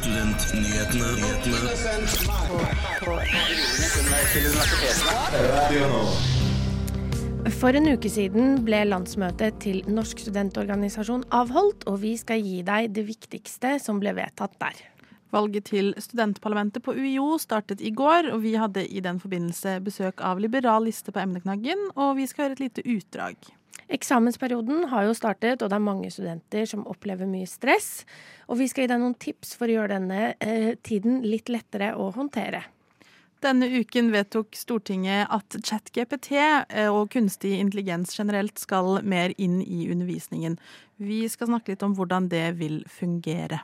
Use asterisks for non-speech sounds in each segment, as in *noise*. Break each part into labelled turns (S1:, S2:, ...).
S1: Studentnyhetene.
S2: For en uke siden ble landsmøtet til Norsk studentorganisasjon avholdt, og vi skal gi deg det viktigste som ble vedtatt der.
S3: Valget til studentparlamentet på UiO startet i går, og vi hadde i den forbindelse besøk av Liberal liste på emneknaggen, og vi skal høre et lite utdrag.
S2: Eksamensperioden har jo startet, og det er mange studenter som opplever mye stress. Og vi skal gi deg noen tips for å gjøre denne eh, tiden litt lettere å håndtere.
S3: Denne uken vedtok Stortinget at ChatGPT eh, og kunstig intelligens generelt skal mer inn i undervisningen. Vi skal snakke litt om hvordan det vil fungere.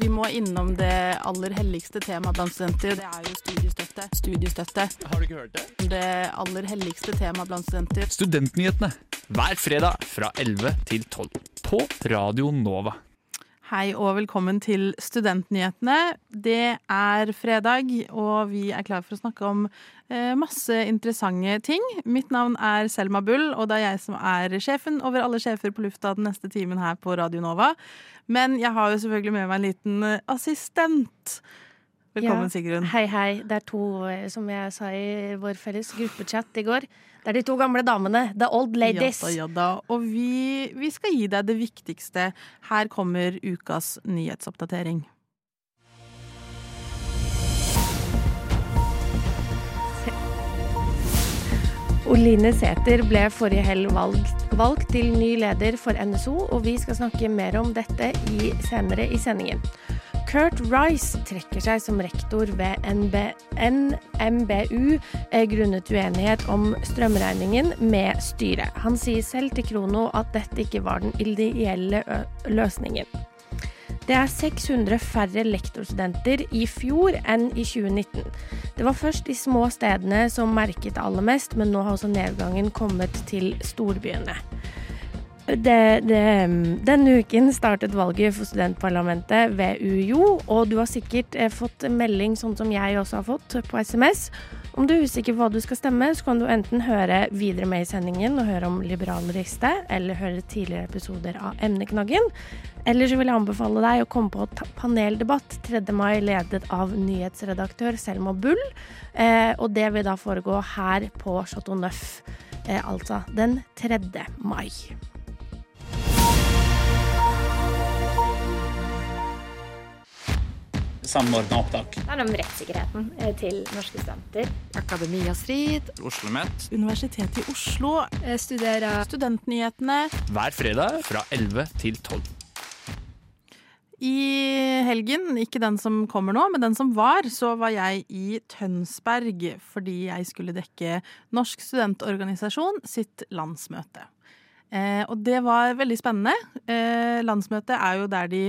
S3: Vi må innom det aller helligste temaet blant studenter. Det er jo studiestøtte. Studiestøtte.
S4: Har du ikke hørt det?
S3: Det aller helligste temaet blant studenter.
S4: Studentnyhetene hver fredag fra 11 til 12 på Radio Nova.
S3: Hei og velkommen til Studentnyhetene. Det er fredag, og vi er klar for å snakke om eh, masse interessante ting. Mitt navn er Selma Bull, og det er jeg som er sjefen over alle sjefer på lufta den neste timen her på Radio Nova. Men jeg har jo selvfølgelig med meg en liten assistent. Velkommen,
S2: Ja.
S3: Sigrun.
S2: Hei, hei. Det er to, eh, som jeg sa i vår felles gruppechat i går. Det er de to gamle damene. The old ladies.
S3: Ja da, ja da. Og vi, vi skal gi deg det viktigste. Her kommer ukas nyhetsoppdatering.
S2: Oline Sæther ble forrige helg valgt, valgt til ny leder for NSO, og vi skal snakke mer om dette i, senere i sendingen. Kurt Rice trekker seg som rektor ved NB, NMBU eh, grunnet uenighet om strømregningen med styret. Han sier selv til Krono at dette ikke var den ideelle løsningen. Det er 600 færre lektorstudenter i fjor enn i 2019. Det var først de små stedene som merket aller mest, men nå har også nedgangen kommet til storbyene. Det, det, denne uken startet valget for studentparlamentet ved UiO, og du har sikkert eh, fått melding sånn som jeg også har fått på SMS. Om du er usikker på hva du skal stemme, så kan du enten høre videre med i sendingen og høre om liberalriste, eller høre tidligere episoder av Emneknaggen. Eller så vil jeg anbefale deg å komme på paneldebatt 3. mai ledet av nyhetsredaktør Selma Bull. Eh, og det vil da foregå her på Chateau Neuf, eh, altså den 3. mai.
S5: Samordna opptak.
S6: Det handler om rettssikkerheten eh, til norske studenter.
S7: Akademia Strid.
S4: Oslo Met
S3: Universitetet i Oslo.
S7: Jeg Studerer
S3: Studentnyhetene.
S4: hver fredag fra 11 til 12.
S3: I helgen, ikke den som kommer nå, men den som var, så var jeg i Tønsberg fordi jeg skulle dekke Norsk studentorganisasjon sitt landsmøte. Eh, og det var veldig spennende. Eh, landsmøtet er jo der de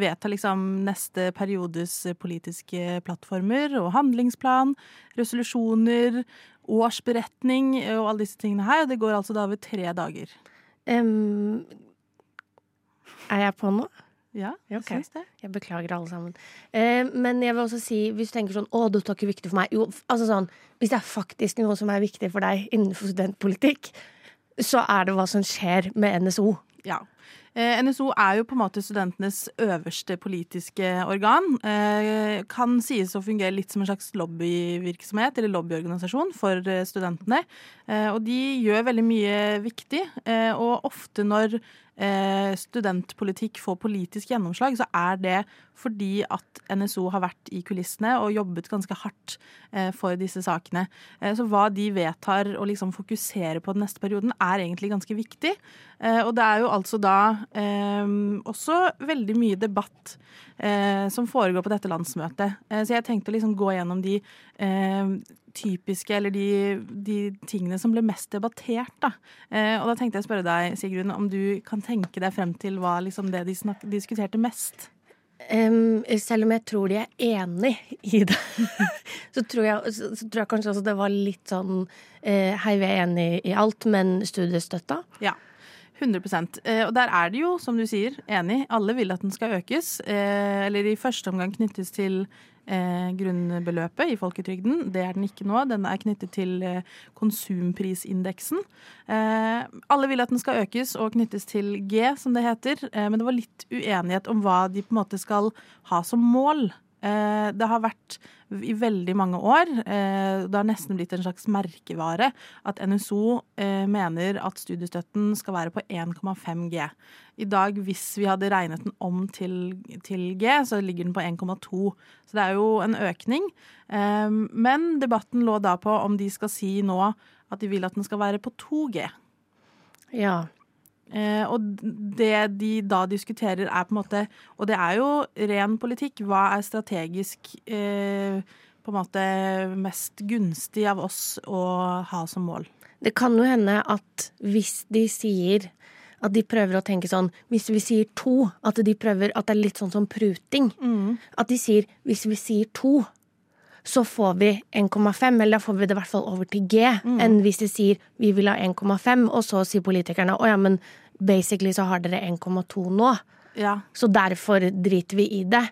S3: vedtar liksom neste periodes politiske plattformer og handlingsplan, resolusjoner, årsberetning og alle disse tingene her. Og det går altså da over tre dager.
S2: Um, er jeg på nå?
S3: Ja, jeg
S2: okay.
S3: syns det.
S2: Jeg beklager alle sammen. Eh, men jeg vil også si, hvis du tenker sånn Å, dette er ikke viktig for meg. Jo, altså sånn, hvis det er faktisk noe som er viktig for deg innenfor studentpolitikk, så er det hva som skjer med NSO.
S3: Ja. Eh, NSO er jo på en måte studentenes øverste politiske organ. Eh, kan sies å fungere litt som en slags lobbyvirksomhet eller lobbyorganisasjon for eh, studentene. Og de gjør veldig mye viktig, og ofte når studentpolitikk får politisk gjennomslag, så er det fordi at NSO har vært i kulissene og jobbet ganske hardt for disse sakene. Så hva de vedtar å liksom fokusere på den neste perioden, er egentlig ganske viktig. Og det er jo altså da eh, også veldig mye debatt eh, som foregår på dette landsmøtet. Eh, så jeg tenkte å liksom gå gjennom de eh, typiske, eller de, de tingene som ble mest debattert. Da. Eh, og da tenkte jeg å spørre deg, Sigrun, om du kan tenke deg frem til hva liksom det de snak diskuterte mest?
S2: Um, selv om jeg tror de er enig i det, *laughs* så, tror jeg, så, så tror jeg kanskje også det var litt sånn eh, Hei, vi er enig i alt, men studiestøtta?
S3: Ja. 100 eh, Og der er det jo, som du sier, enig. Alle vil at den skal økes. Eh, eller i første omgang knyttes til eh, grunnbeløpet i folketrygden. Det er den ikke nå. Den er knyttet til konsumprisindeksen. Alle vil at den skal økes og knyttes til G, som det heter. Men det var litt uenighet om hva de på en måte skal ha som mål. Eh, det har vært i veldig mange år, eh, det har nesten blitt en slags merkevare, at NSO eh, mener at studiestøtten skal være på 1,5 G. I dag, hvis vi hadde regnet den om til, til G, så ligger den på 1,2. Så det er jo en økning. Men debatten lå da på om de skal si nå at de vil at den skal være på 2 G.
S2: Ja.
S3: Eh, og det de da diskuterer, er på en måte Og det er jo ren politikk. Hva er strategisk eh, på en måte mest gunstig av oss å ha som mål?
S2: Det kan jo hende at hvis de sier at de prøver å tenke sånn Hvis vi sier to, at de prøver At det er litt sånn som pruting. Mm. At de sier hvis vi sier to, så får vi 1,5, eller da får vi det i hvert fall over til G, mm. enn hvis de sier vi vil ha 1,5, og så sier politikerne å ja, men basically så har dere 1,2 nå.
S3: Ja.
S2: Så derfor driter vi i det.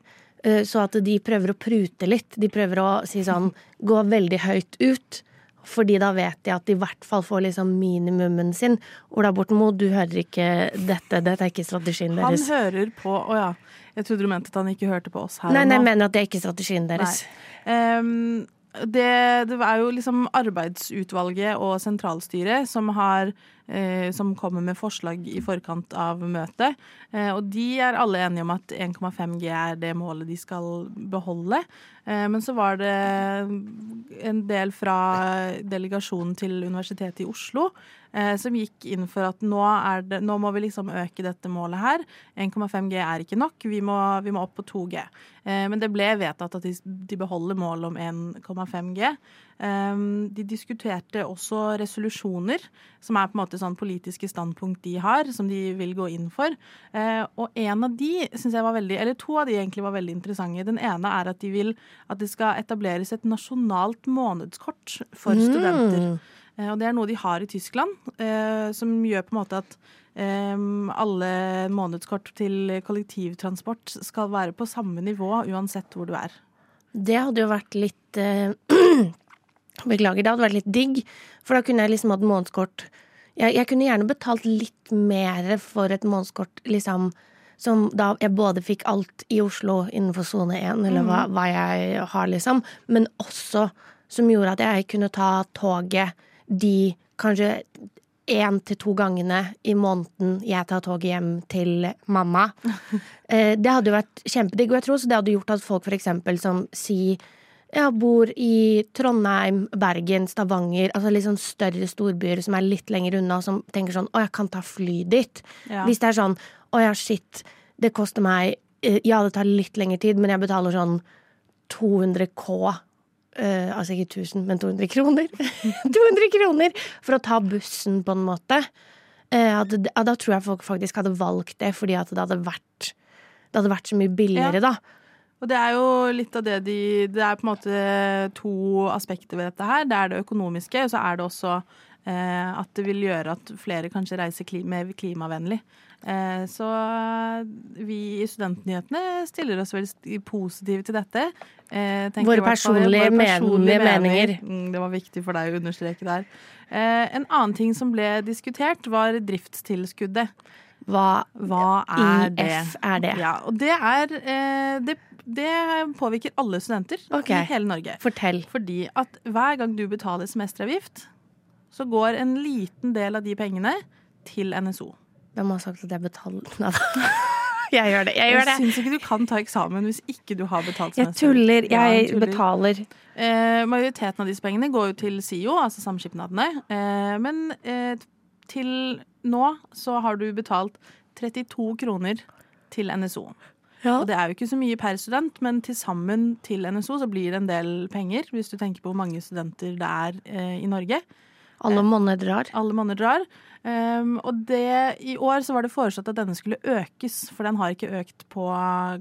S2: Eh, så at de prøver å prute litt. De prøver å si sånn *laughs* gå veldig høyt ut. Fordi da vet de at de i hvert fall får liksom minimumen sin. Ola Borten du hører ikke dette. Dette er ikke strategien deres.
S3: Han hører på Å ja. Jeg trodde du mente at han ikke hørte på oss her
S2: nei, nei, jeg mener at det er ikke strategien deres.
S3: Um, det, det, er jo liksom arbeidsutvalget og sentralstyret som har eh, som kommer med forslag i forkant av møtet. Eh, og de er alle enige om at 1,5 G er det målet de skal beholde. Eh, men så var det en del fra delegasjonen til Universitetet i Oslo som gikk inn for at nå, det, nå, må vi liksom øke dette målet her. 1,5 G er ikke nok, vi må, vi må, opp på 2 G. Eh, men det ble vedtatt at de, de beholder målet om 1,5 G. Eh, de diskuterte også resolusjoner, som er på en måte sånn politiske standpunkt de har, som de vil gå inn for. Eh, og en av de syns jeg var veldig, eller to av de egentlig var veldig interessante. Den ene er at de vil at det skal etableres et nasjonalt månedskort for studenter. Mm. Eh, og det er noe de har i Tyskland, eh, som gjør på en måte at eh, alle månedskort til kollektivtransport skal være på samme nivå uansett hvor du er.
S2: Det hadde jo vært litt *clears throat* Beklager, det hadde vært litt digg. For da kunne jeg liksom hatt månedskort jeg, jeg, kunne gjerne betalt litt mer for et månedskort, liksom. Som da jeg både fikk alt i Oslo innenfor sone 1, eller hva, mm. hva, jeg har, liksom. Men også som gjorde at jeg kunne ta toget de kanskje én til to gangene i måneden jeg tar toget hjem til mamma. *laughs* Eh, det hadde jo vært kjempedigg, og jeg tror også det hadde gjort at folk eksempel som sier jeg bor i Trondheim, Bergen, Stavanger, altså litt sånn større storbyer som er litt lenger unna, som tenker sånn å, jeg kan ta fly dit. Ja. Hvis det er sånn å ja, shit, det koster meg eh, Ja, det tar litt lengre tid, men jeg betaler sånn 200 K Uh, altså ikke 1000, men 200 kroner. *laughs* 200 kroner for å ta bussen, på en måte. Uh, at, da tror jeg folk faktisk hadde valgt det, fordi at det hadde vært, det hadde vært så mye billigere, ja. da.
S3: Og det er jo litt av det de Det er på en måte to aspekter ved dette her. Det er det økonomiske, og så er det også uh, at det vil gjøre at flere kanskje reiser klima, mer klimavennlig. Eh, så vi i Studentnyhetene stiller oss veldig positive til dette.
S2: Eh, våre personlige, våre personlige meninger.
S3: Mm, det var viktig for deg å understreke der. Eh, en annen ting som ble diskutert, var driftstilskuddet.
S2: Hva,
S3: Hva er det?
S2: Er det.
S3: Ja, og det er det, det påvirker alle studenter okay. i hele Norge.
S2: Fortell.
S3: Fordi at hver gang du betaler semesteravgift, så går en liten del av de pengene til NSO.
S2: Hvem har sagt at jeg betaler *laughs* Nei da. Jeg gjør det. Jeg, gjør
S3: jeg syns ikke du kan ta eksamen hvis ikke du har betalt
S2: semester. Jeg tuller. Jeg ja, betaler.
S3: Eh, majoriteten av disse pengene går jo til SIO, altså samskipnadene. Eh, men eh, til nå så har du betalt 32 kroner til NSO. Ja. Og det er jo ikke så mye per student, men til sammen til NSO så blir det en del penger, hvis du tenker på hvor mange studenter det er eh, i Norge.
S2: Alle monner drar.
S3: Alle monner drar. Um, og det, i år så var det foreslått at denne skulle økes, for den har ikke økt på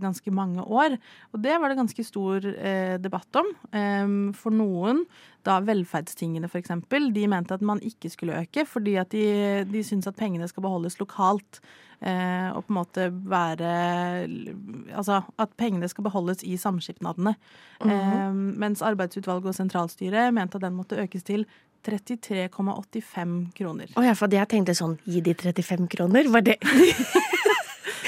S3: ganske mange år. Og det var det ganske stor eh, debatt om. Um, for noen, da velferdstingene f.eks., de mente at man ikke skulle øke, fordi at de, de syns at pengene skal beholdes lokalt. Eh, og på en måte være Altså at pengene skal beholdes i samskipnadene. Mm -hmm. eh, mens arbeidsutvalget og sentralstyret mente at den måtte økes til 33,85 kroner.
S2: Å ja, for jeg tenkte sånn gi de 35 kroner, var det *laughs*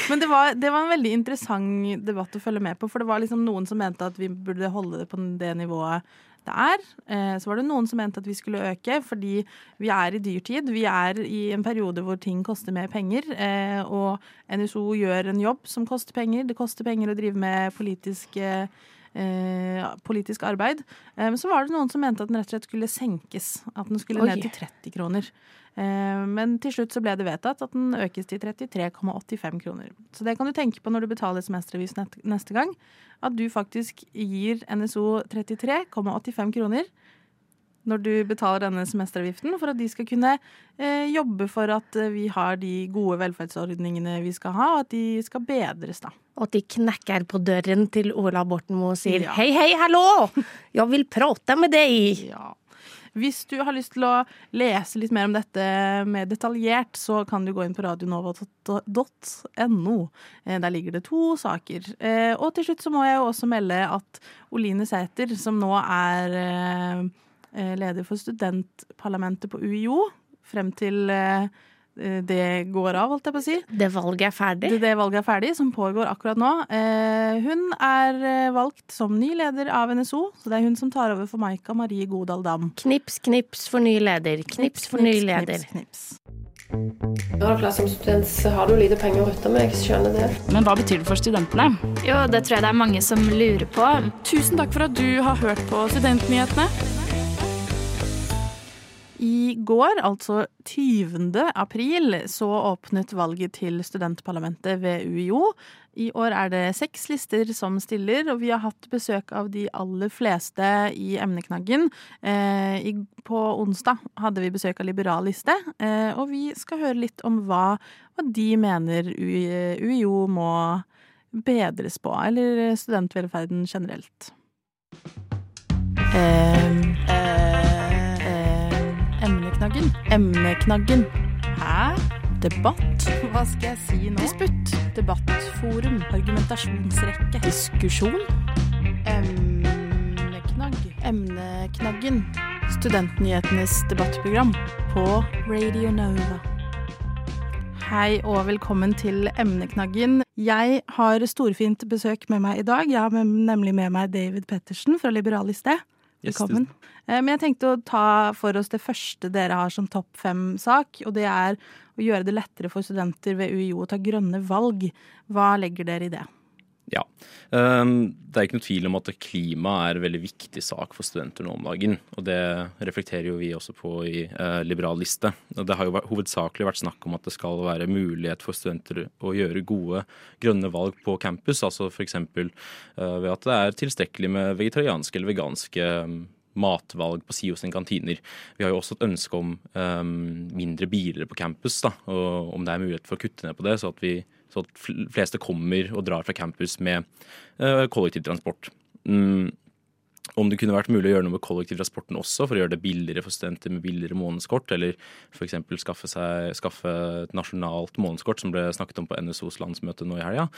S3: Men det var, det var, en veldig interessant debatt å følge med på. For det var liksom noen som mente at vi burde holde det på det nivået det er. Eh, så var det noen som mente at vi skulle øke, fordi vi er i dyrtid. Vi er i en periode hvor ting koster mer penger. Eh, og NSO gjør en jobb som koster penger. Det koster penger å drive med politiske Eh, politisk arbeid. Men så var det noen som mente at den rett og slett skulle senkes. At den skulle Oi. ned til 30 kroner. Eh, men til slutt så ble det vedtatt at den økes til 33,85 kroner. Så det kan du tenke på når du betaler semestervis neste gang. At du faktisk gir NSO 33,85 kroner når du betaler denne semesteravgiften, for at de skal kunne eh, jobbe for at eh, vi har de gode velferdsordningene vi skal ha, og at de skal bedres, da.
S2: Og at de knekker på døren til Ola Borten Moe og sier ja. hei, hei, hallo, jeg vil prate med deg.
S3: Ja. Hvis du har lyst til å lese litt mer om dette mer detaljert, så kan du gå inn på radionova.no. Eh, der ligger det to saker. Eh, og til slutt så må jeg jo også melde at Oline Sæther, som nå er leder for studentparlamentet på UiO frem til eh, det går av, holdt jeg på å si.
S2: Det valget er ferdig?
S3: Det, det valget er ferdig, som pågår akkurat nå. Eh, hun er valgt som ny leder av NSO, så det er hun som tar over for Maika Marie Godal Dam.
S2: Knips, knips for ny leder. Knips, knips for ny leder. Knips, knips.
S1: Ja, klart, som student så har du lite penger å rutte med, jeg skjønner det.
S5: Men hva betyr det for studentene?
S8: Jo, det tror jeg det er mange som lurer på.
S5: Tusen takk for at du har hørt på Studentnyhetene.
S3: I går, altså 20. april, så åpnet valget til studentparlamentet ved UiO. I år er det seks lister som stiller, og vi har hatt besøk av de aller fleste i emneknaggen. Eh, på onsdag hadde vi besøk av Liberal liste, eh, og vi skal høre litt om hva, hva de mener UiO må bedres på, eller studentvelferden generelt. Eh, Emneknaggen. Emneknaggen. Hæ? Debatt? Hva skal jeg si nå? Disputt. Debattforum. Argumentasjonsrekke. Diskusjon. Emneknagg. Emneknaggen. Studentnyhetenes debattprogram på Radio Nova. Hei og velkommen til Emneknaggen. Jeg har storfint besøk med meg i dag. Jeg har nemlig med meg David Pettersen fra Liberaliste. Velkommen. Eh, men jeg tenkte å ta for oss det første dere har som topp fem-sak. Og det er å gjøre det lettere for studenter ved UiO å ta grønne valg. Hva legger dere i det?
S9: Ja. Ehm, det er ikke noe tvil om at klima er en veldig viktig sak for studenter nå om dagen. Og det reflekterer jo vi også på i eh, Liberal liste. Det har jo hovedsakelig vært snakk om at det skal være mulighet for studenter å gjøre gode grønne valg på campus. Altså f.eks. Uh, ved at det er tilstrekkelig med vegetarianske eller veganske um, matvalg på SIO sine kantiner. Vi har jo også et ønske om um, mindre biler på campus, da, og om det er mulighet for å kutte ned på det, så at, vi, så at fleste kommer og drar fra campus med uh, kollektivtransport. Mm. Om det kunne vært mulig å gjøre noe med kollektivtransporten også, for å gjøre det billigere for studenter med billigere månedskort, eller f.eks. Skaffe, skaffe et nasjonalt månedskort, som ble snakket om på NSOs landsmøte nå i helga,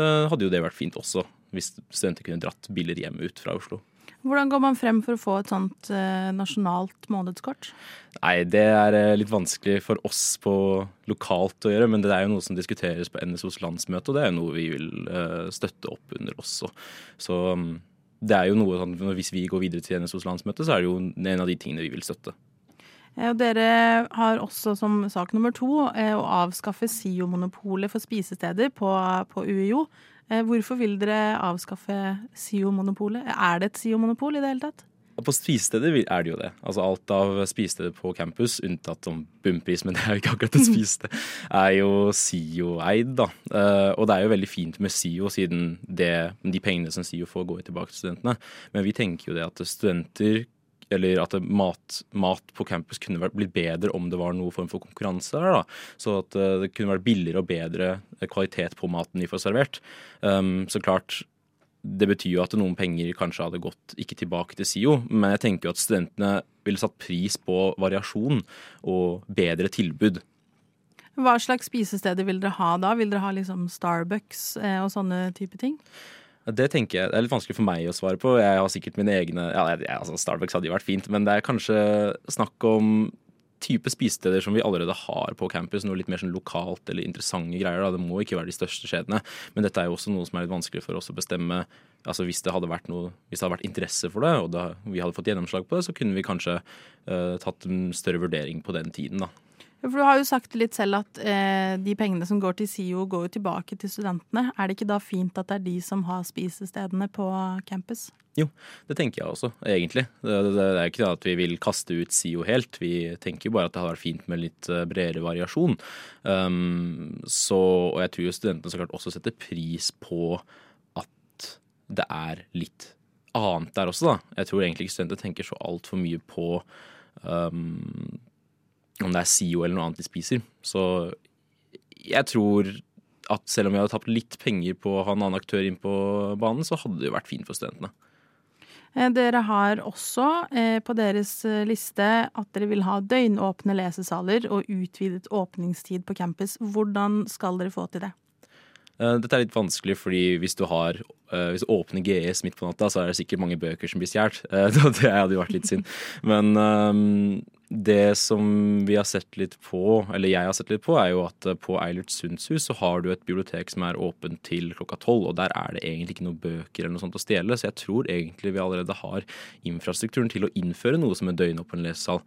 S9: uh, hadde jo det vært fint også, hvis studenter kunne dratt billigere hjem ut fra Oslo.
S3: Hvordan går man frem for å få et sånt eh, nasjonalt månedskort?
S9: Nei, Det er eh, litt vanskelig for oss på lokalt å gjøre, men det er jo noe som diskuteres på NSOs landsmøte, og det er jo noe vi vil eh, støtte opp under også. Så mm, det er jo noe sånn, Hvis vi går videre til NSOs landsmøte, så er det jo en av de tingene vi vil støtte.
S3: Og dere har også som sak nummer to å avskaffe SIO-monopolet for spisesteder på, på UiO. Eh, hvorfor vil dere avskaffe SIO-monopolet? Er det et SIO-monopol i det hele tatt?
S9: På spisesteder er det jo det. Altså Alt av spisesteder på campus, unntatt om bunnpris, men det er jo ikke akkurat et *laughs* spisested, er jo SIO-eid. da. Eh, og det er jo veldig fint med SIO, siden det, de pengene som SIO får, går tilbake til studentene. Men vi tenker jo det at studenter eller at mat, mat, på campus kunne blitt bedre om det var noen form for konkurranse der. da. Så at uh, det kunne vært billigere og bedre kvalitet på maten de får servert. Um, så klart, det betyr jo at noen penger kanskje hadde gått ikke tilbake til SIO, men jeg tenker jo at studentene ville satt pris på variasjon og bedre tilbud.
S3: Hva slags spisesteder vil dere ha da? Vil dere ha liksom Starbucks eh, og sånne type ting?
S9: Det tenker jeg, det er litt vanskelig for meg å svare på. Jeg har sikkert mine egne ja, altså Starbucks hadde jo vært fint, men det er kanskje snakk om type spisesteder som vi allerede har på campus. Noe litt mer sånn lokalt eller interessante greier. Da. Det må ikke være de største skjedene. Men dette er jo også noe som er litt vanskelig for oss å bestemme. Altså Hvis det hadde vært, noe, hvis det hadde vært interesse for det, og da vi hadde fått gjennomslag på det, så kunne vi kanskje uh, tatt en større vurdering på den tiden. da.
S3: For Du har jo sagt litt selv at eh, de pengene som går til SIO, går jo tilbake til studentene. Er det ikke da fint at det er de som har spisestedene på campus?
S9: Jo, det tenker jeg også, egentlig. Det, det, det er ikke at vi vil kaste ut SIO helt. Vi tenker jo bare at det hadde vært fint med litt eh, bredere variasjon. Um, så, og jeg tror jo studentene så klart også setter pris på at det er litt annet der også, da. Jeg tror egentlig ikke studenter tenker så altfor mye på um, om det er SIO eller noe annet de spiser. Så jeg tror at selv om vi hadde tapt litt penger på å ha en annen aktør inn på banen, så hadde det jo vært fint for studentene.
S3: Eh, dere har også eh, på deres eh, liste at dere vil ha døgnåpne lesesaler og utvidet åpningstid på campus. Hvordan skal dere få til det?
S9: Dette er litt vanskelig, fordi hvis du har hvis du åpner GS midt på natta, så er det sikkert mange bøker som blir stjålet. *laughs* Det hadde jo vært litt synd. Men det som vi har sett litt på, eller jeg har sett litt på, er jo at på Eilert Sundshus så har du et bibliotek som er åpent til klokka tolv, og der er det egentlig ikke noen bøker eller noe sånt å stjele, så jeg tror egentlig vi allerede har infrastrukturen til å innføre noe som en døgnåpen lesesal.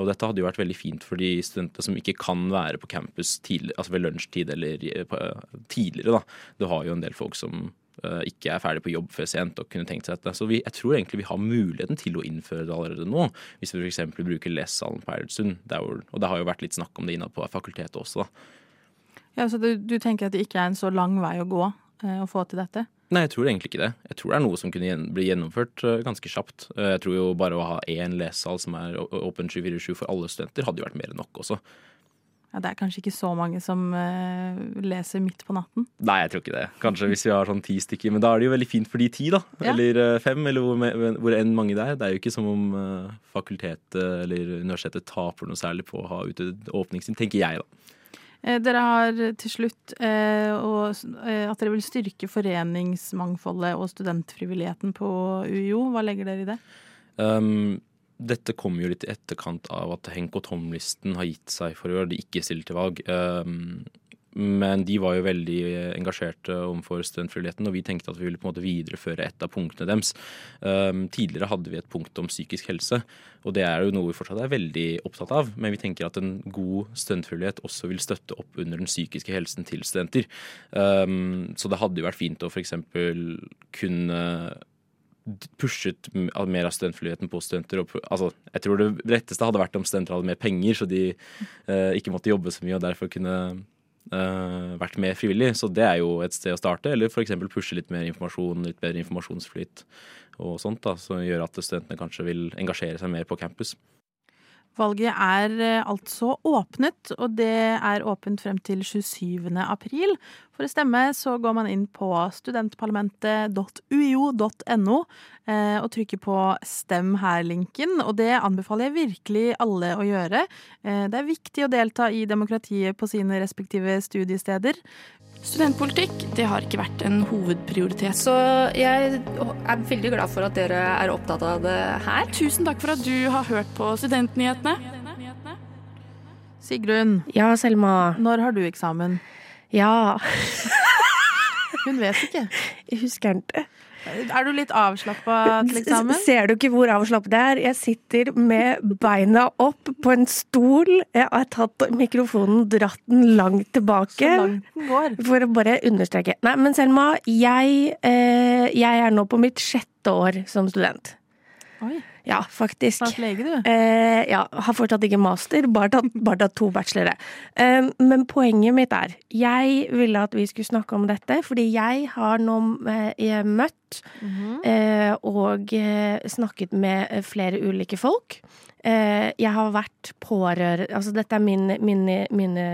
S9: Og dette hadde jo vært veldig fint for de studentene som ikke kan være på campus tidlig, altså ved lunsjtid eller tidligere, da. Du har jo en del folk som Eh, ikke er ferdig på jobb før sent og kunne tenkt seg dette. Så vi, jeg tror egentlig vi har muligheten til å innføre det allerede nå, hvis vi f.eks. bruker lesesalen på Eilertsund. Og det har jo vært litt snakk om det innad på fakultetet også, da.
S3: Ja, Så du, du, tenker at det ikke er en så lang vei å gå eh, å få til dette?
S9: Nei, jeg tror egentlig ikke det. Jeg tror det er noe som kunne bli gjennomført uh, ganske kjapt. Uh, jeg tror jo bare å ha én lesesal som er åpen 24-7 for alle studenter, hadde jo vært mer enn nok også.
S3: Ja, Det er kanskje ikke så mange som uh, leser midt på natten?
S9: Nei, jeg tror ikke det. Kanskje hvis vi har sånn ti stykker. Men da er det jo veldig fint for de ti, da. Ja. Eller uh, fem, eller hvor, hvor, enn mange det er. Det er jo ikke som om uh, fakultetet eller universitetet taper noe særlig på å ha utvidet åpningstid, tenker jeg, da.
S3: Dere har til slutt at dere vil styrke foreningsmangfoldet og studentfrivilligheten på UiO. Hva legger dere i det?
S9: Um, dette kommer jo litt i etterkant av at Henk og Tom-listen har gitt seg for å gjøre det ikke stille til valg. Um, men de var jo veldig engasjerte overfor studentfriheten, og vi tenkte at vi ville på en måte videreføre et av punktene deres. Um, tidligere hadde vi et punkt om psykisk helse, og det er jo noe vi fortsatt er veldig opptatt av. Men vi tenker at en god studentfrihet også vil støtte opp under den psykiske helsen til studenter. Um, så det hadde jo vært fint å f.eks. kunne pushet mer av studentflyheten på studenter. Og, altså, jeg tror det retteste hadde vært om studenter hadde mer penger, så de eh, ikke måtte jobbe så mye og derfor kunne eh, vært mer frivillig. Så det er jo et sted å starte. Eller f.eks. pushe litt mer informasjon, litt bedre informasjonsflyt og sånt, da, som gjør at studentene kanskje vil engasjere seg mer på campus.
S3: Valget er eh, altså åpnet, og det er åpent frem til 27. april. For å stemme så går man inn på studentparlamentet.uio.no eh, og trykker på 'stem her'-linken, og det anbefaler jeg virkelig alle å gjøre. Eh, det er viktig å delta i demokratiet på sine respektive studiesteder.
S5: Studentpolitikk det har ikke vært en hovedprioritet.
S1: Så jeg er veldig glad for at dere er opptatt av det her.
S5: Tusen takk for at du har hørt på Studentnyhetene.
S3: Sigrun.
S2: Ja, Selma.
S3: Når har du eksamen?
S2: Ja.
S3: Hun vet ikke.
S2: Jeg husker ikke.
S3: Er du litt avslappa til eksamen?
S2: Ser du ikke hvor avslappet det er? Jeg sitter med beina opp på en stol. Jeg har tatt mikrofonen, dratt den langt tilbake. Så
S3: langt den går.
S2: For å bare understreke. Nei, men Selma, jeg, eh, jeg er nå på mitt sjette år som student.
S3: Oi.
S2: Ja, faktisk.
S3: Tatt lege, du.
S2: Eh, ja, har fortsatt ikke master, bare tatt, bare tatt to bachelore. Eh, men poenget mitt er, jeg ville at vi skulle snakke om dette, fordi jeg har nå eh, møtt eh, og eh, snakket med flere ulike folk. Eh, jeg har vært pårørende Altså, dette er min, mine, mine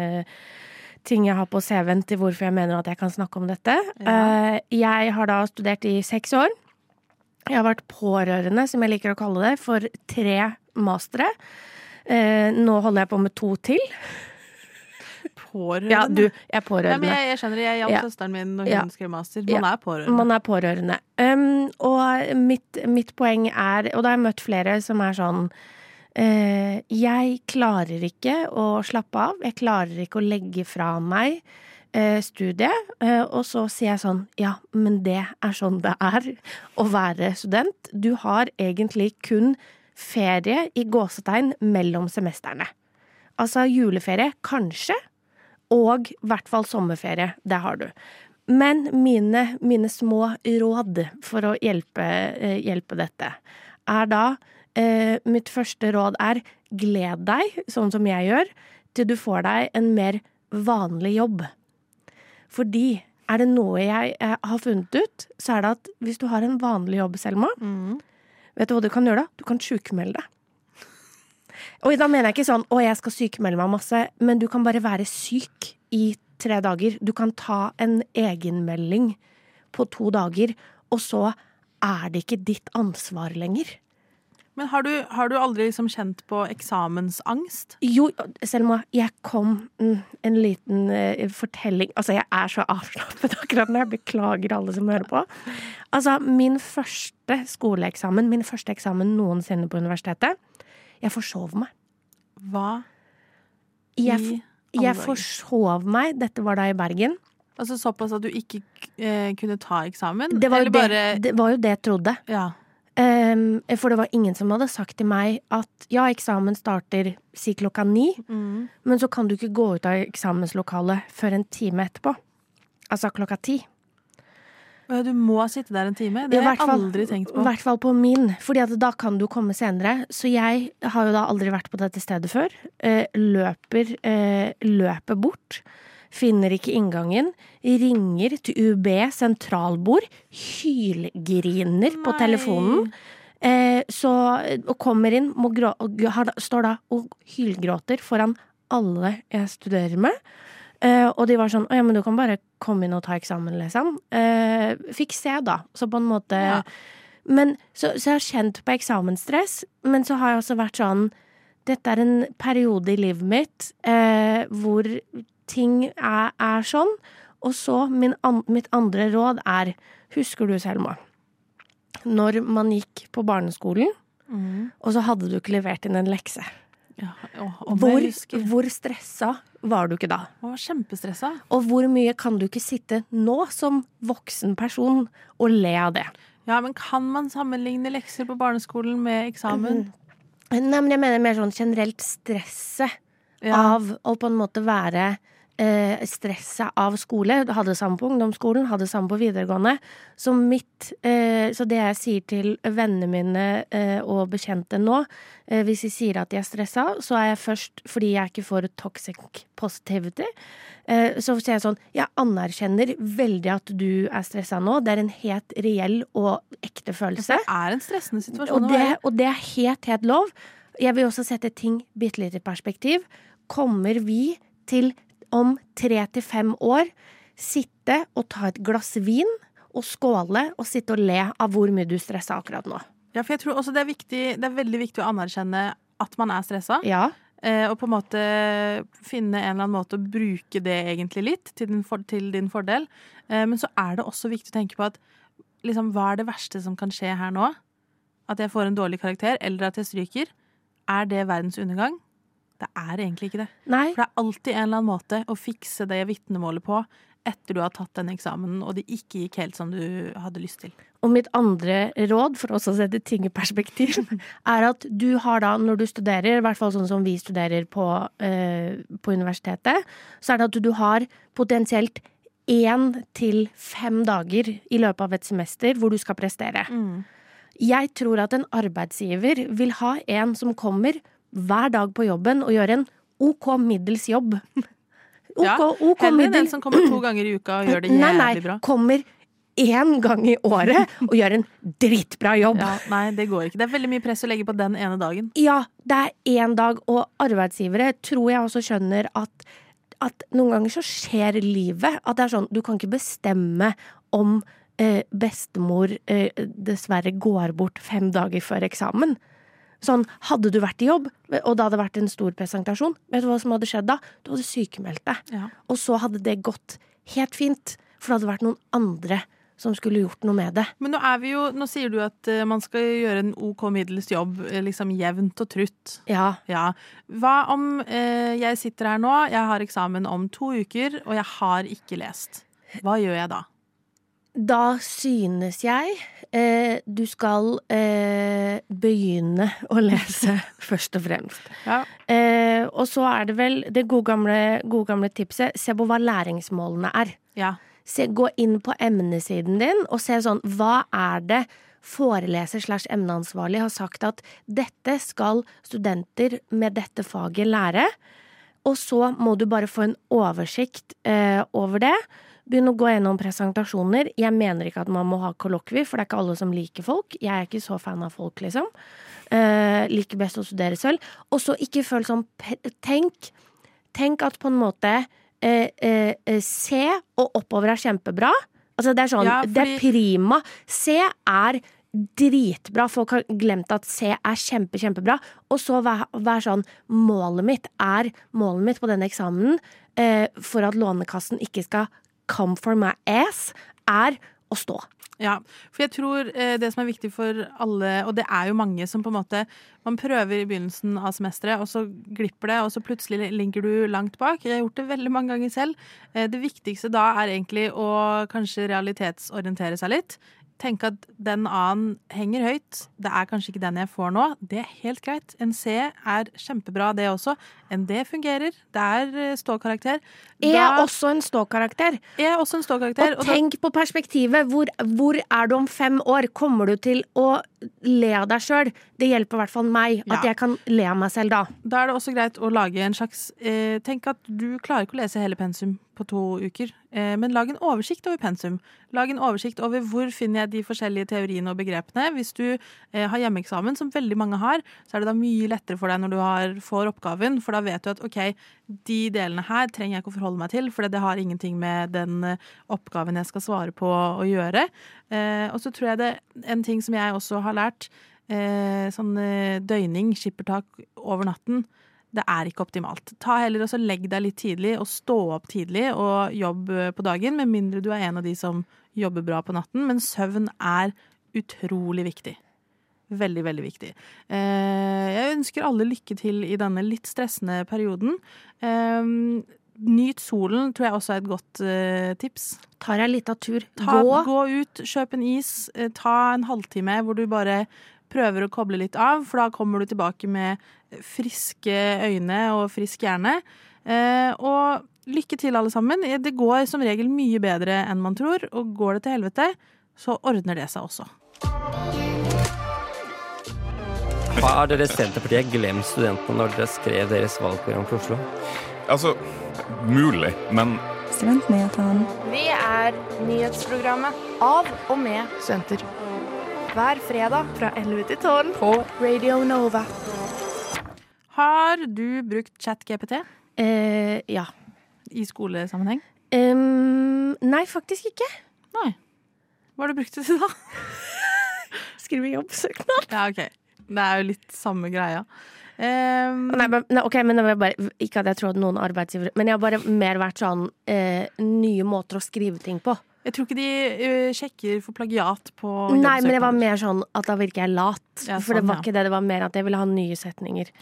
S2: ting jeg har på CV-en til hvorfor jeg mener at jeg kan snakke om dette. Eh, jeg har da studert i seks år. Jeg har vært pårørende, som jeg liker å kalle det, for tre mastere. Eh, nå holder jeg på med to til.
S3: Pårørende.
S2: Ja, du, jeg er
S3: Ja, men
S2: pårørende.
S3: jeg, jeg skjønner, jeg hjalp
S2: Ja.
S3: søsteren min når hun
S2: Ja.
S3: skrev master. Man
S2: Ja.
S3: er pårørende.
S2: Man er pårørende. Um, og mitt, mitt poeng er, og da har jeg møtt flere som er sånn uh, Jeg klarer ikke å slappe av. Jeg klarer ikke å legge fra meg eh, studiet. Eh, og så sier jeg sånn Ja, men det er sånn det er å være student. Du har egentlig kun ferie i gåsetegn mellom semestrene. Altså juleferie, kanskje, og i hvert fall sommerferie. Det har du. Men mine, mine små råd for å hjelpe, eh, hjelpe dette er da eh, Mitt første råd er gled deg, sånn som jeg gjør, til du får deg en mer vanlig jobb. Fordi er det noe jeg eh, har funnet ut, så er det at hvis du har en vanlig jobb, Selma, vet du hva du kan gjøre da? Du kan sjukmelde deg. Og da mener jeg ikke sånn 'å, jeg skal sykemelde meg masse', men du kan bare være syk i tre dager. Du kan ta en egenmelding på to dager, og så er det ikke ditt ansvar lenger.
S3: Men har du, har du aldri liksom kjent på eksamensangst?
S2: Jo, Selma, jeg kom mm, En liten uh, fortelling Altså, jeg er så avslappet *laughs* akkurat nå. Jeg beklager alle som hører på. Altså, min første skoleeksamen, min første eksamen noensinne på universitetet, jeg forsov meg.
S3: Hva i
S2: jeg,
S3: jeg
S2: forsov meg. Dette var da i Bergen.
S3: Altså såpass at du ikke eh, kunne ta eksamen?
S2: Det var, jo
S3: det, bare
S2: det, det var jo det jeg trodde.
S3: Ja.
S2: Ehm, for det var ingen som hadde sagt til meg at ja, eksamen starter si klokka ni,
S3: Mm.
S2: men så kan du ikke gå ut av eksamenslokalet før en time etterpå. Altså klokka ti.
S3: Du må sitte der en time? Det har jeg aldri tenkt på.
S2: I hvert fall på min, fordi at da kan du komme senere. Så jeg har jo da aldri vært på dette stedet før. Eh, løper, eh, løper bort. Finner ikke inngangen. Ringer til UB sentralbord. Hylgriner på
S3: Nei.
S2: Eh, så, og kommer inn, må grå, og står da og hylgråter foran alle jeg studerer med. Eh, og de var sånn 'Å ja, men du kan bare komme inn og ta eksamen', liksom. Eh, fikk se, da. Så på en måte
S3: Ja.
S2: Men så, så jeg har kjent på eksamensstress, men så har jeg også vært sånn Dette er en periode i livet mitt eh, hvor ting er, er sånn. Og så min an, mitt andre råd er Husker du, Selma, når man gikk på barneskolen,
S3: Mm.
S2: og så hadde du ikke levert inn en lekse?
S3: Ja, å,
S2: Hvor, hvor stressa var du ikke da?
S3: Jeg var kjempestressa.
S2: Og hvor mye kan du ikke sitte nå som voksen person og le av det?
S3: Ja, men kan man sammenligne lekser på barneskolen med eksamen?
S2: Nei, men jeg mener mer sånn generelt stresset
S3: Ja.
S2: av å på en måte være eh, stresset av skole. Hadde det samme på ungdomsskolen, hadde det samme på videregående. Så mitt eh, Så det jeg sier til vennene mine eh, og bekjente nå, eh, hvis de sier at de er stressa, så er jeg først fordi jeg ikke får toxic positivity. Eh, så sier jeg sånn Jeg anerkjenner veldig at du er stressa nå. Det er en helt reell og ekte følelse.
S3: Det er en stressende situasjon
S2: Og det, og det er helt, helt lov. Jeg vil også sette ting bitte litt i perspektiv. Kommer vi til om tre til fem år sitte og ta et glass vin og skåle og sitte og le av hvor mye du stressa akkurat nå?
S3: Ja, for jeg tror også det er, viktig, det er veldig viktig å anerkjenne at man er stressa.
S2: Ja.
S3: Eh, og på en måte finne en eller annen måte å bruke det egentlig litt til din, for, til din fordel. Eh, men så er det også viktig å tenke på at liksom, hva er det verste som kan skje her nå? At jeg får en dårlig karakter, eller at jeg stryker. Er det verdens undergang? Det er egentlig ikke det.
S2: Nei.
S3: For det er alltid en eller annen måte å fikse det vitnemålet på etter du har tatt den eksamen, og det ikke gikk helt som du hadde lyst til.
S2: Og mitt andre råd, for også å sette ting i perspektiv, *laughs* er at du har da, når du studerer, i hvert fall sånn som vi studerer på, eh, på universitetet, så er det at du har potensielt én til fem dager i løpet av et semester hvor du skal prestere. Jeg tror at en arbeidsgiver vil ha en som kommer hver dag på jobben og gjør en OK middels jobb. *laughs* OK,
S3: Ja,
S2: OK
S3: Heller den en som kommer to ganger i uka og gjør det
S2: Nei,
S3: bra.
S2: nei,
S3: bra.
S2: kommer én gang i året og gjør en dritbra jobb.
S3: Ja, nei, det går ikke. Det er veldig mye press å legge på den ene dagen.
S2: Ja, det er én dag, og arbeidsgivere tror jeg også skjønner at, at noen ganger så skjer livet. At det er sånn, du kan ikke bestemme om eh, bestemor eh, dessverre går bort fem dager før eksamen. Sånn, hadde du vært i jobb, og det hadde vært en stor presentasjon, vet du hva som hadde skjedd da? Du hadde sykemeldt deg.
S3: Ja.
S2: Og så hadde det gått helt fint, for det hadde vært noen andre som skulle gjort noe med det.
S3: Men nå er vi jo Nå sier du at eh, man skal gjøre en OK middels jobb, eh, liksom jevnt og trutt.
S2: Ja,
S3: Ja. Hva om eh, jeg sitter her nå, jeg har eksamen om to uker, og jeg har ikke lest. Hva gjør jeg da?
S2: Da synes jeg eh, du skal eh, begynne å lese, *laughs* først og fremst.
S3: Ja.
S2: Eh, og så er det vel det gode gamle, gode gamle tipset se på hva læringsmålene er.
S3: Ja.
S2: Se, gå inn på emnesiden din og se sånn Hva er det foreleser slash emneansvarlig har sagt at dette skal studenter med dette faget lære? Og så må du bare få en oversikt eh, over det. Begynne å gå gjennom presentasjoner. Jeg mener ikke at man må ha kollokvi, for det er ikke alle som liker folk. Jeg er ikke så fan av folk, liksom. Eh, liker best å studere selv. Og så ikke føl sånn Tenk, tenk at på en måte eh, eh, Se og oppover er kjempebra. Altså det er sånn,
S3: Ja,
S2: det er prima. C er dritbra. Folk har glemt at C er kjempe, kjempebra. Og så vær, vær sånn Målet mitt er Målet mitt på denne eksamenen eh, for at Lånekassen ikke skal come for my ass, er å stå.
S3: Ja, for jeg tror eh, det som er viktig for alle, og det er jo mange som på en måte Man prøver i begynnelsen av semesteret, og så glipper det, og så plutselig ligger du langt bak. Jeg har gjort det veldig mange ganger selv. Eh, det viktigste da er egentlig å kanskje realitetsorientere seg litt. Tenke at den annen henger høyt. Det er kanskje ikke den jeg får nå. Det er helt greit. En C er kjempebra, det også. En D fungerer. Det er eh, ståkarakter.
S2: Er
S3: Da-
S2: også en ståkarakter.
S3: er også en ståkarakter.
S2: Og
S3: og da-
S2: tenk på perspektivet. Hvor, hvor er du om fem år? Kommer du til å le av deg sjøl? Det hjelper i hvert fall meg. At
S3: Ja.
S2: jeg kan le av meg selv da.
S3: Da er det også greit å lage en slags eh, Tenk at du klarer ikke å lese hele pensum på to uker, eh, men lag en oversikt over pensum. Lag en oversikt over hvor finner jeg de forskjellige teoriene og begrepene. Hvis du eh, har hjemmeeksamen, som veldig mange har, så er det da mye lettere for deg når du har, får oppgaven, for da vet du at OK, de delene her trenger jeg ikke å forholde meg til, for det har ingenting med den eh, oppgaven jeg skal svare på å gjøre. Eh, og så tror jeg det en ting som jeg også har lært, eh, sånn eh, døgning, skippertak over natten, det er ikke optimalt. Ta heller og så Legg deg litt tidlig, og stå opp tidlig og jobb eh, på dagen, med mindre du er en av de som jobber bra på natten. Men søvn er utrolig viktig. Veldig, veldig viktig. Eh, jeg ønsker alle lykke til i denne litt stressende perioden. Nyt solen tror jeg også er et godt uh, tips.
S2: Tar jeg litt av tur.
S3: Ta,
S2: Gå.
S3: gå ut, kjøp en is, Uh, ta en halvtime hvor du bare prøver å koble litt av, for da kommer du tilbake med friske øyne og frisk hjerne. Uh, og lykke til, alle sammen. Det går som regel mye bedre enn man tror, og går det til helvete, så ordner det seg også.
S10: Har dere Senterpartiet glemt studentene når dere skrev deres valgprogram for Oslo?
S11: Altså, mulig, men
S7: Studentnyhetene.
S5: Vi er nyhetsprogrammet av og med studenter. Hver fredag fra 11 til 12 på Radio Nova.
S3: Har du brukt ChatGPT
S2: Eh, ja.
S3: i skolesammenheng?
S2: Um, nei, faktisk ikke.
S3: Nei. Hva har du brukt det til, da? *laughs*
S2: Skrive jobbsøknad.
S3: Ja, OK. Det er jo litt samme greia. Um,
S2: Nei, men, nei, ok, men bare, Ikke at jeg tror at noen arbeidsgivere Men jeg har bare mer vært sånn eh, nye måter å skrive ting på.
S3: Jeg tror ikke de ø, sjekker for plagiat på
S2: Nei, men det var mer sånn at da virker jeg lat.
S3: Ja,
S2: For det
S3: sånn,
S2: var
S3: ja.
S2: ikke det, det var mer at jeg ville ha nye setninger.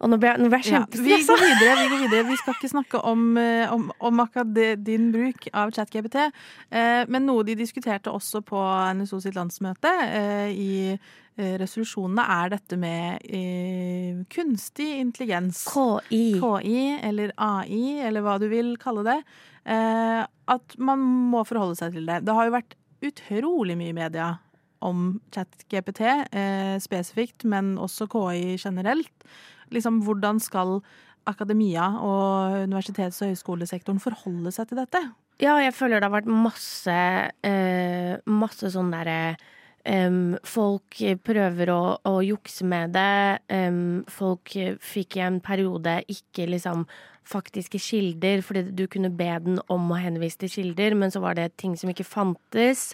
S2: Og nå ble jeg, jeg
S3: Ja, vi går videre. Vi går videre. Vi skal ikke snakke om, eh, om, om akkurat din bruk av ChatGPT. Eh, men noe de diskuterte også på NSO sitt landsmøte eh, i eh, resolusjonene, er dette med eh, kunstig intelligens.
S2: KI.
S3: KI, eller AI, eller hva du vil kalle det. Eh, at man må forholde seg til det. Det har jo vært utrolig mye i media om ChatGPT eh, spesifikt, men også KI generelt. Liksom, hvordan skal akademia og universitets- og høyskolesektoren forholde seg til dette?
S2: Ja, jeg føler det har vært masse eh, Masse sånn derre um, Folk prøver å, å, jukse med det. Um, folk fikk i en periode ikke liksom faktiske kilder, fordi du kunne be den om å henvise til kilder, men så var det ting som ikke fantes.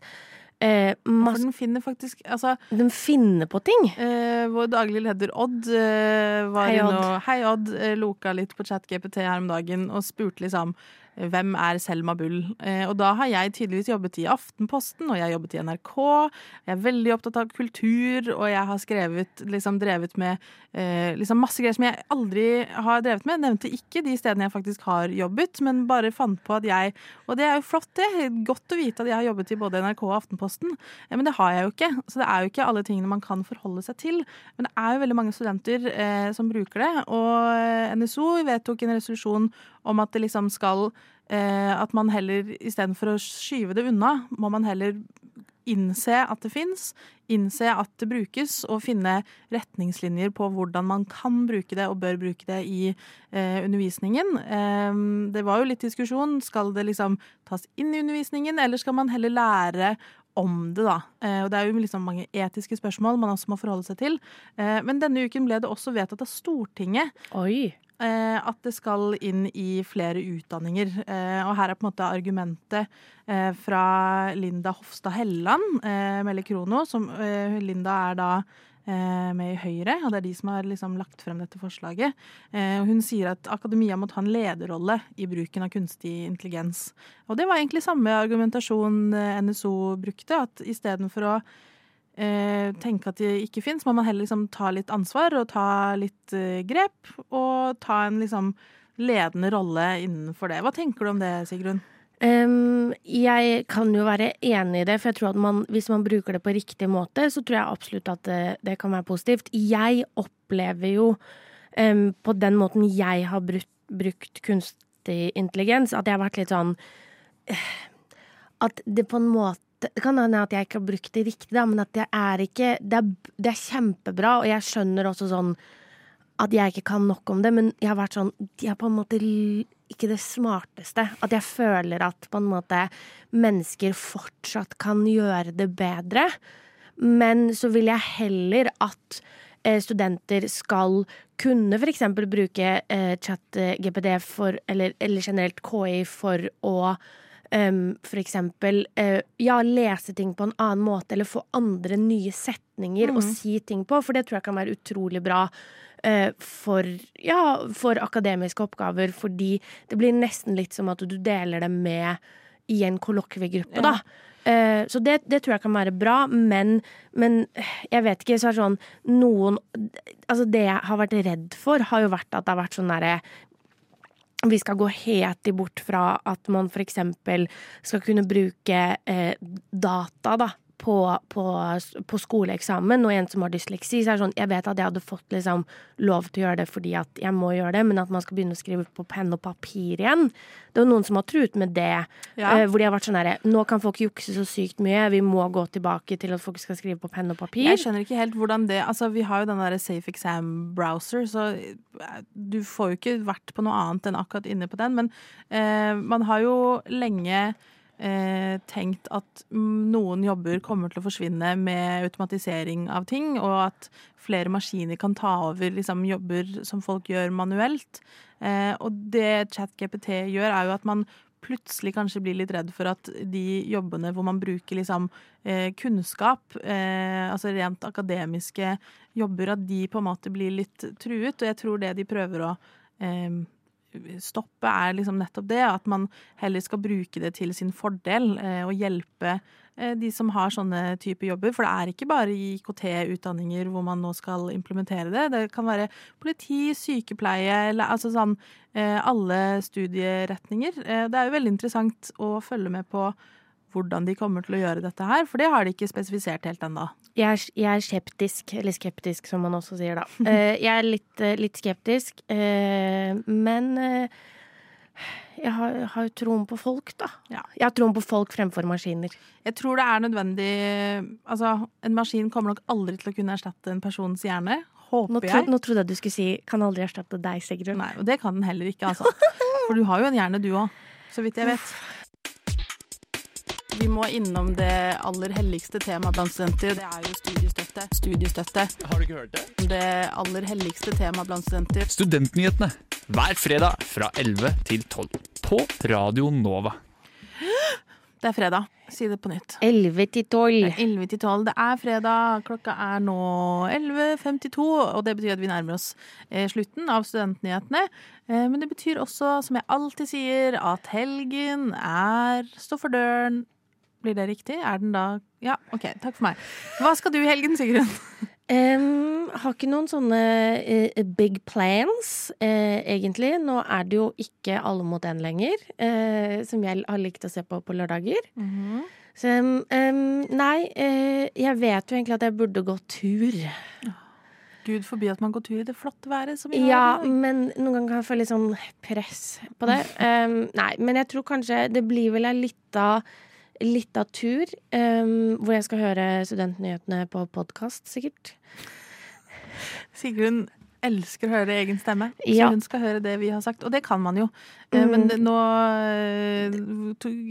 S3: Eh, For den finner faktisk altså,
S2: Den finner på ting.
S3: Eh, vår daglige leder Odd eh, var Odd.
S2: Odd.
S3: Hei, Odd. Eh, loka litt på ChatGPT her om dagen og spurte liksom hvem er Selma Bull? Eh, og da har jeg tydeligvis jobbet i Aftenposten, og jeg har jobbet i NRK. Jeg er veldig opptatt av kultur, og jeg har skrevet, liksom drevet med eh, liksom masse greier som jeg aldri har drevet med. Jeg nevnte ikke de stedene jeg faktisk har jobbet, men bare fant på at jeg Og det er jo flott, det. Godt å vite at jeg har jobbet i både NRK og Aftenposten, eh, men det har jeg jo ikke. Så det er jo ikke alle tingene man kan forholde seg til. Men det er jo veldig mange studenter eh, som bruker det, og NSO vedtok en resolusjon om at det liksom skal eh, At man heller istedenfor å skyve det unna, må man heller innse at det fins, innse at det brukes, og finne retningslinjer på hvordan man kan bruke det og bør bruke det i eh, undervisningen. Eh, det var jo litt diskusjon. Skal det liksom tas inn i undervisningen, eller skal man heller lære om det, da. Eh, og det er jo liksom mange etiske spørsmål man også må forholde seg til. Eh, men denne uken ble det også vedtatt av Stortinget.
S2: Oi.
S3: Eh, at det skal inn i flere utdanninger. Eh, og her er på en måte argumentet eh, fra Linda Hofstad Helleland, Melle Krono, som Linda er da med i Høyre, og det er de som har liksom lagt frem dette forslaget. hun sier at akademia må ta en lederrolle i bruken av kunstig intelligens. Og det var egentlig samme argumentasjon NSO brukte, at istedenfor å eh, tenke at de ikke fins, må man heller liksom ta litt ansvar og ta litt eh, grep. Og ta en liksom ledende rolle innenfor det. Hva tenker du om det, Sigrun?
S2: Um, jeg kan jo være enig i det, for jeg tror at man, hvis man bruker det på riktig måte, så tror jeg absolutt at det, det kan være positivt. Jeg opplever jo um, på den måten jeg har brukt, brukt kunstig intelligens, at jeg har vært litt sånn uh, At det på en måte det kan hende at jeg ikke har brukt det riktig, da, men at det er ikke det er, det er, kjempebra, og jeg skjønner også sånn at jeg ikke kan nok om det, men jeg har vært sånn De er på en måte ikke det smarteste. At jeg føler at på en måte mennesker fortsatt kan gjøre det bedre. Men så vil jeg heller at eh, studenter skal kunne f.eks. bruke eh, chat-GPD for, eller, eller generelt KI for å um, for eksempel uh, ja, lese ting på en annen måte, eller få andre nye setninger mm. å si ting på, for det tror jeg kan være utrolig bra. Uh, for, ja, for akademiske oppgaver, fordi det blir nesten litt som at du deler det med i en kollokviegruppe, ja. da. Uh, så det, det, tror jeg kan være bra, men, men jeg vet ikke. Så er sånn noen Altså, det jeg har vært redd for, har jo vært at det har vært sånn derre vi skal gå helt bort fra at man f.eks. skal kunne bruke eh, data da, på, på, på, skoleeksamen, og en som har dysleksi, så er det sånn Jeg vet at jeg hadde fått liksom lov til å gjøre det fordi at jeg må gjøre det, men at man skal begynne å skrive på penn og papir igjen. Det er noen som har truet med det, ja. uh, hvor de har vært sånn herre Nå kan folk jukse så sykt mye, vi må gå tilbake til at folk skal skrive på penn og papir.
S3: Jeg skjønner ikke helt hvordan det Altså, vi har jo den derre Safe Exam Browser, så eh, du får jo ikke vært på noe annet enn akkurat inne på den, men uh, man har jo lenge eh, tenkt at noen jobber kommer til å forsvinne med automatisering av ting, og at flere maskiner kan ta over liksom, jobber som folk gjør manuelt. Eh, og det ChatGPT gjør, er jo at man plutselig kanskje blir litt redd for at de jobbene hvor man bruker liksom, eh, kunnskap, eh, altså rent akademiske jobber, at de på en måte blir litt truet. Og jeg tror det de prøver å eh, stoppe, er liksom nettopp det. At man heller skal bruke det til sin fordel eh, og hjelpe eh, de som har sånne type jobber. For det er ikke bare IKT-utdanninger hvor man nå skal implementere det. Det kan være politi, sykepleie, altså sånn eh, alle studieretninger. Det er jo veldig interessant å følge med på hvordan de kommer til å gjøre dette her, for det har de ikke spesifisert helt ennå.
S2: Jeg, jeg, er skeptisk, eller skeptisk som man også sier da. Uh, *laughs* jeg er litt, uh, litt skeptisk, uh, men Jeg har, jeg har jo troen på folk, da.
S3: Ja.
S2: Jeg har troen på folk fremfor maskiner.
S3: Jeg tror det er nødvendig Altså, en maskin kommer nok aldri til å kunne erstatte en persons hjerne. Håper
S2: Nå, tro,
S3: jeg.
S2: nå trodde jeg du skulle si 'kan aldri erstatte deg', Sigrun.
S3: Nei, og det kan den heller ikke, altså. *laughs* For du har jo en hjerne, du òg. Så vidt jeg vet. Vi må innom det aller helligste temaet blant studenter, det er jo studiestøtte. Studiestøtte.
S4: Har du ikke hørt det?
S3: Det aller helligste temaet blant studenter.
S4: Studentnyhetene hver fredag fra 11 til 12 på Radio Nova.
S3: Det er fredag. Si det på nytt.
S2: 11 til 12.
S3: 11 til 12. Det er fredag. Klokka er nå 11.52, og det betyr at vi nærmer oss eh, slutten av Studentnyhetene. Eh, men det betyr også, som jeg alltid sier, at helgen er står for døren. Blir det riktig? Er den da Ja, OK. Takk for meg. Hva skal du i helgen, Sigrun? *laughs*
S2: Um, har ikke noen sånne uh, big plans, uh, egentlig. Nå er det jo ikke Alle mot én lenger, uh, som jeg har likt å se på på lørdager. Så em, em, nei, eh, jeg vet jo egentlig at jeg burde gå tur.
S3: Gud forby at man går tur i det flotte været som vi har.
S2: Ja,
S3: i dag.
S2: men noen ganger kan jeg føle litt sånn press på det. *laughs* Um, nei, men jeg tror kanskje det blir vel ei lita lita tur um, hvor jeg skal høre studentnyhetene på podkast, sikkert.
S3: Sigrun elsker å høre egen stemme,
S2: Ja.
S3: så hun skal høre det vi har sagt. Og det kan man jo. Eh,
S2: Mm.
S3: Men det- nå eh,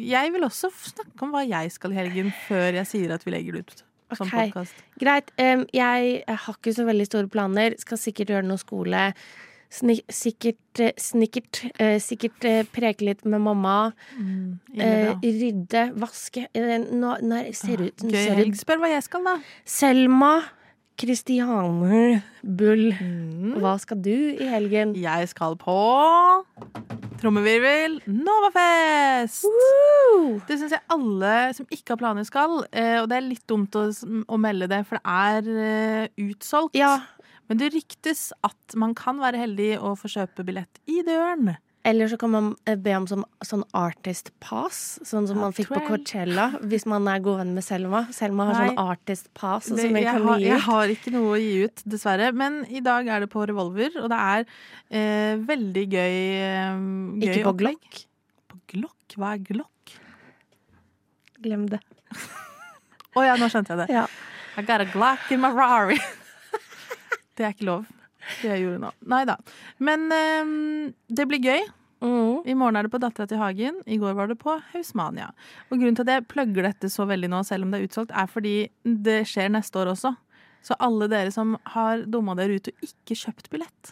S3: Jeg vil også snakke om hva jeg skal i helgen, før jeg sier at vi legger det ut som
S2: Ok.
S3: podkast.
S2: Greit. em, jeg har ikke så veldig store planer. Skal sikkert gjøre noe skole. Sni sikkert eh, snikkert. eh, sikkert eh, preke litt med mamma.
S3: Mm,
S2: Eh, rydde, vaske eh, Nå, nå ser det ut
S3: Gøy
S2: jeg
S3: helg. Spør hva jeg skal, da.
S2: Selma Kristianer Bull.
S3: Mm.
S2: Hva skal du i helgen?
S3: Jeg skal på trommevirvel Novafest! Det syns jeg alle som ikke har planer, skal. eh, Og det er litt dumt å, å melde det, for det er utsolgt.
S2: Ja.
S3: Men det ryktes at man kan være heldig og få kjøpe billett i døren.
S2: Eller så kan man eh, be om sånn, sånn artist pass, sånn som
S3: Ja,
S2: man fikk på Coachella, hvis man er god venn med Selma. Selma har
S3: Nei.
S2: sånn artist pass
S3: Det,
S2: som
S3: jeg,
S2: kan
S3: har,
S2: gi
S3: jeg har ikke noe å gi ut, dessverre. Men i dag er det på Revolver, og det er eh, veldig gøy, eh, gøy
S2: Ikke på
S3: opplegg.
S2: Glock.
S3: På Glock? Hva er Glock?
S2: Glem det.
S3: Å ja, nå skjønte jeg det.
S2: Ja.
S3: I got a Glock in my Rari. Det er ikke lov. Det jeg gjorde nå. Nei da. Men um, det blir gøy.
S2: Mm.
S3: I morgen er det på Dattera til Hagen. I går var det på Hausmania. Og grunnen til at jeg plugger dette så veldig nå, selv om det er utsolgt, er fordi det skjer neste år også. Så alle dere som har dumma dere ut og ikke kjøpt billett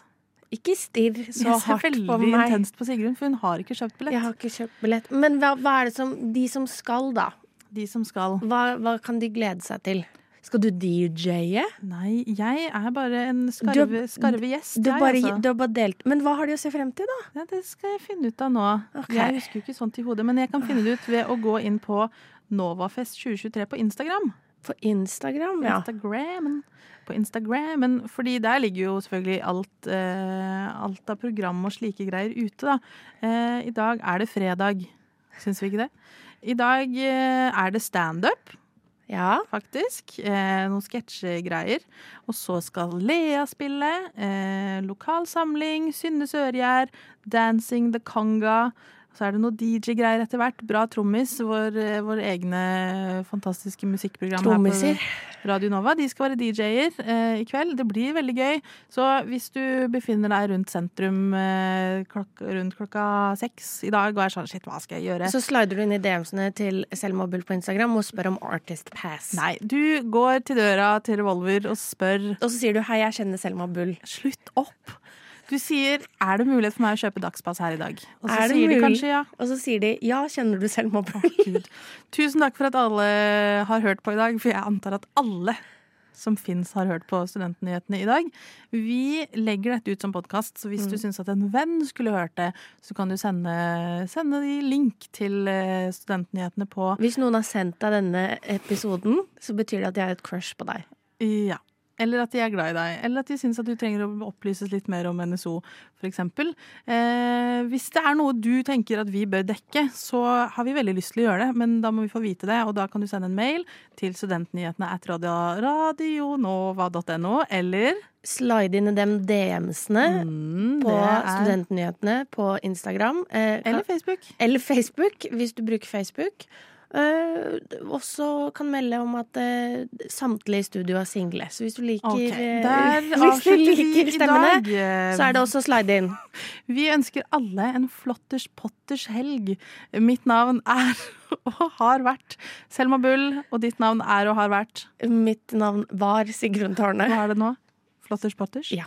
S2: Ikke stirr så
S3: Jeg ser
S2: hardt
S3: veldig
S2: på meg.
S3: intenst på Sigrun, for hun har ikke kjøpt billett.
S2: Jeg har ikke kjøpt billett. Men hva, hva er det som De som skal, da?
S3: De som skal.
S2: Hva, hva kan de glede seg til? Skal du DJ-e?
S3: Nei, jeg er bare en skarve, skarve gjest.
S2: Du, du, bare,
S3: altså.
S2: du har bare delt Men hva har de å se frem til, da?
S3: Ja, det skal jeg finne ut av nå.
S2: Okay.
S3: Jeg husker jo ikke sånt i hodet, men jeg kan finne det ut ved å gå inn på Novafest 2023 på Instagram.
S2: På Instagram, ja.
S3: Instagramen. På Instagrammen, fordi der ligger jo selvfølgelig alt, eh, alt av program og slike greier ute, da. Eh, I dag er det fredag, syns vi ikke det? I dag eh, er det standup.
S2: Ja.
S3: Faktisk. Eh, noen sketsjegreier. Og så skal Lea spille. Eh, lokalsamling. Synne Sørgjerd. Dancing the Conga. Så er det noe DJ-greier etter hvert. Bra trommis. Vår, eh, vår egne fantastiske musikkprogram
S2: Trommiser.
S3: her på Radio Nova. De skal være DJ-er eh, i kveld. Det blir veldig gøy. Så hvis du befinner deg rundt sentrum eh, klok rundt klokka seks i dag og er sånn shit, hva skal jeg gjøre?
S2: Så slider du inn i DM-ene til Selma Bull på Instagram og spør om Artist Pass.
S3: Nei, du går til døra til Revolver og spør
S2: Og så sier du 'hei, jeg kjenner Selma Bull'.
S3: Slutt opp! Du sier 'er det mulighet for meg å kjøpe dagspass her i dag'? Og så
S2: Er
S3: sier de kanskje ja.
S2: Og så sier de 'ja, kjenner du selv
S3: mobbing'? Tusen takk for at alle har hørt på i dag, for jeg antar at alle som fins, har hørt på Studentnyhetene i dag. Vi legger dette ut som podkast, så hvis du syns at en venn skulle hørt det, så kan du sende, sende de link til eh, Studentnyhetene på
S2: Hvis noen har sendt deg denne episoden, så betyr det at jeg har et crush på deg.
S3: Ja. Eller at de er glad i deg, eller at de syns at du trenger å opplyses litt mer om NSO, f.eks. Eh, hvis det er noe du tenker at vi bør dekke, så har vi veldig lyst til å gjøre det, men da må vi få vite det, og da kan du sende en mail til studentnyhetene at radionova.no, eller
S2: Slide inn i de DM-ene
S3: mm,
S2: på
S3: er-
S2: Studentnyhetene på Instagram. Eh,
S3: Eller Facebook.
S2: Eller Facebook, hvis du bruker Facebook. Eh, også kan melde om at uh, samtlige i studio er single. Så hvis du liker,
S3: Ok,
S2: eh,
S3: der *laughs*
S2: hvis du liker stemmene,
S3: eh,
S2: så er det også slide inn. *laughs*
S3: Vi ønsker alle en flotters potters helg. Mitt navn er *laughs* og har vært Selma Bull, og ditt navn er og har vært
S2: Mitt navn var Sigrun Tårne.
S3: Hva er det nå? Flotters potters?
S2: Ja.